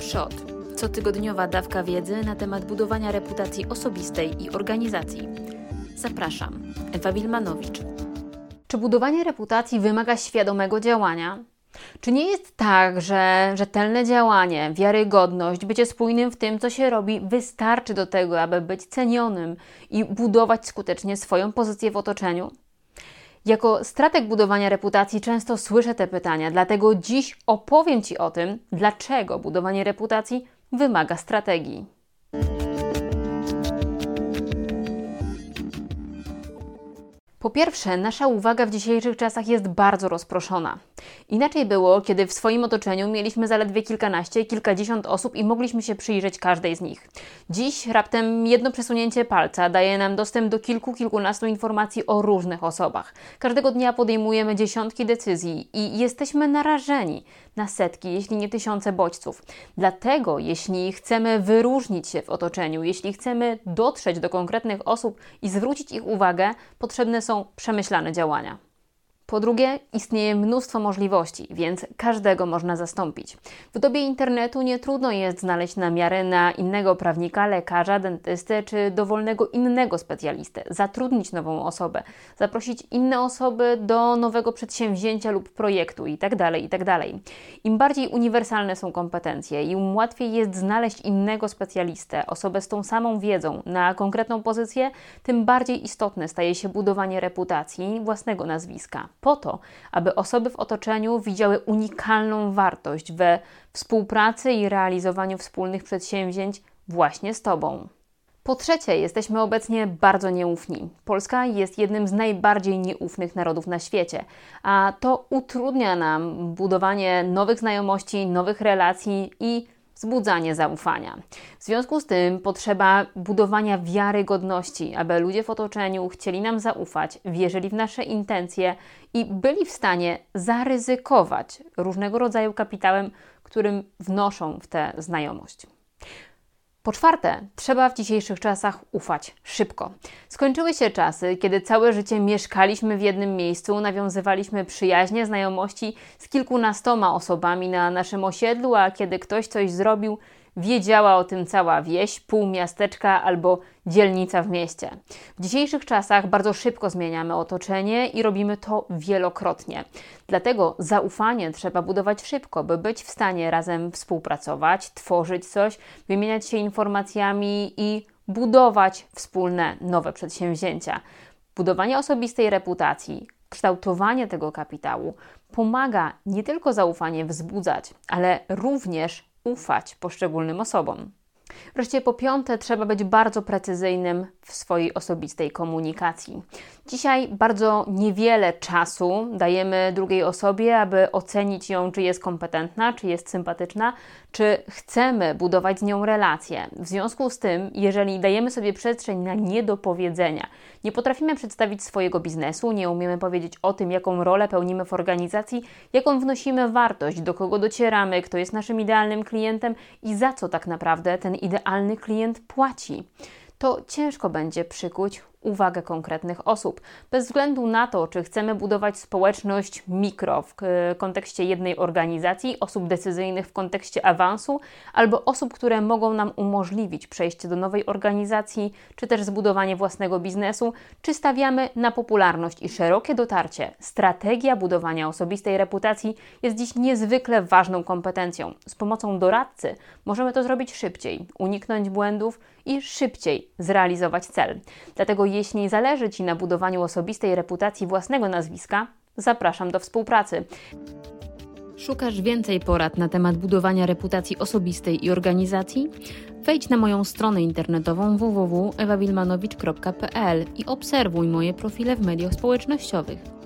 Przod. Cotygodniowa dawka wiedzy na temat budowania reputacji osobistej i organizacji. Zapraszam. Ewa Wilmanowicz. Czy budowanie reputacji wymaga świadomego działania? Czy nie jest tak, że rzetelne działanie, wiarygodność, bycie spójnym w tym, co się robi, wystarczy do tego, aby być cenionym i budować skutecznie swoją pozycję w otoczeniu? Jako strateg budowania reputacji często słyszę te pytania, dlatego dziś opowiem Ci o tym, dlaczego budowanie reputacji wymaga strategii. Po pierwsze, nasza uwaga w dzisiejszych czasach jest bardzo rozproszona. Inaczej było, kiedy w swoim otoczeniu mieliśmy zaledwie kilkanaście, kilkadziesiąt osób i mogliśmy się przyjrzeć każdej z nich. Dziś raptem jedno przesunięcie palca daje nam dostęp do kilku, kilkunastu informacji o różnych osobach. Każdego dnia podejmujemy dziesiątki decyzji i jesteśmy narażeni na setki, jeśli nie tysiące bodźców. Dlatego, jeśli chcemy wyróżnić się w otoczeniu, jeśli chcemy dotrzeć do konkretnych osób i zwrócić ich uwagę, potrzebne są przemyślane działania. Po drugie, istnieje mnóstwo możliwości, więc każdego można zastąpić. W dobie internetu nie trudno jest znaleźć namiary na innego prawnika, lekarza, dentystę czy dowolnego innego specjalistę, zatrudnić nową osobę, zaprosić inne osoby do nowego przedsięwzięcia lub projektu itd. Tak itd. Tak Im bardziej uniwersalne są kompetencje, im łatwiej jest znaleźć innego specjalistę, osobę z tą samą wiedzą na konkretną pozycję, tym bardziej istotne staje się budowanie reputacji własnego nazwiska po to, aby osoby w otoczeniu widziały unikalną wartość we współpracy i realizowaniu wspólnych przedsięwzięć właśnie z Tobą. Po trzecie, jesteśmy obecnie bardzo nieufni. Polska jest jednym z najbardziej nieufnych narodów na świecie, a to utrudnia nam budowanie nowych znajomości, nowych relacji i wzbudzanie zaufania. W związku z tym potrzeba budowania wiarygodności, aby ludzie w otoczeniu chcieli nam zaufać, wierzyli w nasze intencje i byli w stanie zaryzykować różnego rodzaju kapitałem, którym wnoszą w tę znajomość. Po czwarte, trzeba w dzisiejszych czasach ufać szybko. Skończyły się czasy, kiedy całe życie mieszkaliśmy w jednym miejscu, nawiązywaliśmy przyjaźnie, znajomości z kilkunastoma osobami na naszym osiedlu, a kiedy ktoś coś zrobił, wiedziała o tym cała wieś, pół miasteczka albo dzielnica w mieście. W dzisiejszych czasach bardzo szybko zmieniamy otoczenie i robimy to wielokrotnie. Dlatego zaufanie trzeba budować szybko, by być w stanie razem współpracować, tworzyć coś, wymieniać się informacjami i budować wspólne nowe przedsięwzięcia. Budowanie osobistej reputacji, kształtowanie tego kapitału pomaga nie tylko zaufanie wzbudzać, ale również ufać poszczególnym osobom. Wreszcie po piąte, trzeba być bardzo precyzyjnym w swojej osobistej komunikacji. Dzisiaj bardzo niewiele czasu dajemy drugiej osobie, aby ocenić ją, czy jest kompetentna, czy jest sympatyczna, czy chcemy budować z nią relacje. W związku z tym, jeżeli dajemy sobie przestrzeń na niedopowiedzenia, nie potrafimy przedstawić swojego biznesu, nie umiemy powiedzieć o tym, jaką rolę pełnimy w organizacji, jaką wnosimy wartość, do kogo docieramy, kto jest naszym idealnym klientem i za co tak naprawdę ten idealny klient płaci, to ciężko będzie przykuć uwagę konkretnych osób. Bez względu na to, czy chcemy budować społeczność mikro w kontekście jednej organizacji, osób decyzyjnych w kontekście awansu, albo osób, które mogą nam umożliwić przejście do nowej organizacji, czy też zbudowanie własnego biznesu, czy stawiamy na popularność i szerokie dotarcie. Strategia budowania osobistej reputacji jest dziś niezwykle ważną kompetencją. Z pomocą doradcy możemy to zrobić szybciej, uniknąć błędów i szybciej zrealizować cel. Dlatego jeśli zależy Ci na budowaniu osobistej reputacji własnego nazwiska, zapraszam do współpracy. Szukasz więcej porad na temat budowania reputacji osobistej i organizacji? Wejdź na moją stronę internetową www.ewawilmanowicz.pl i obserwuj moje profile w mediach społecznościowych.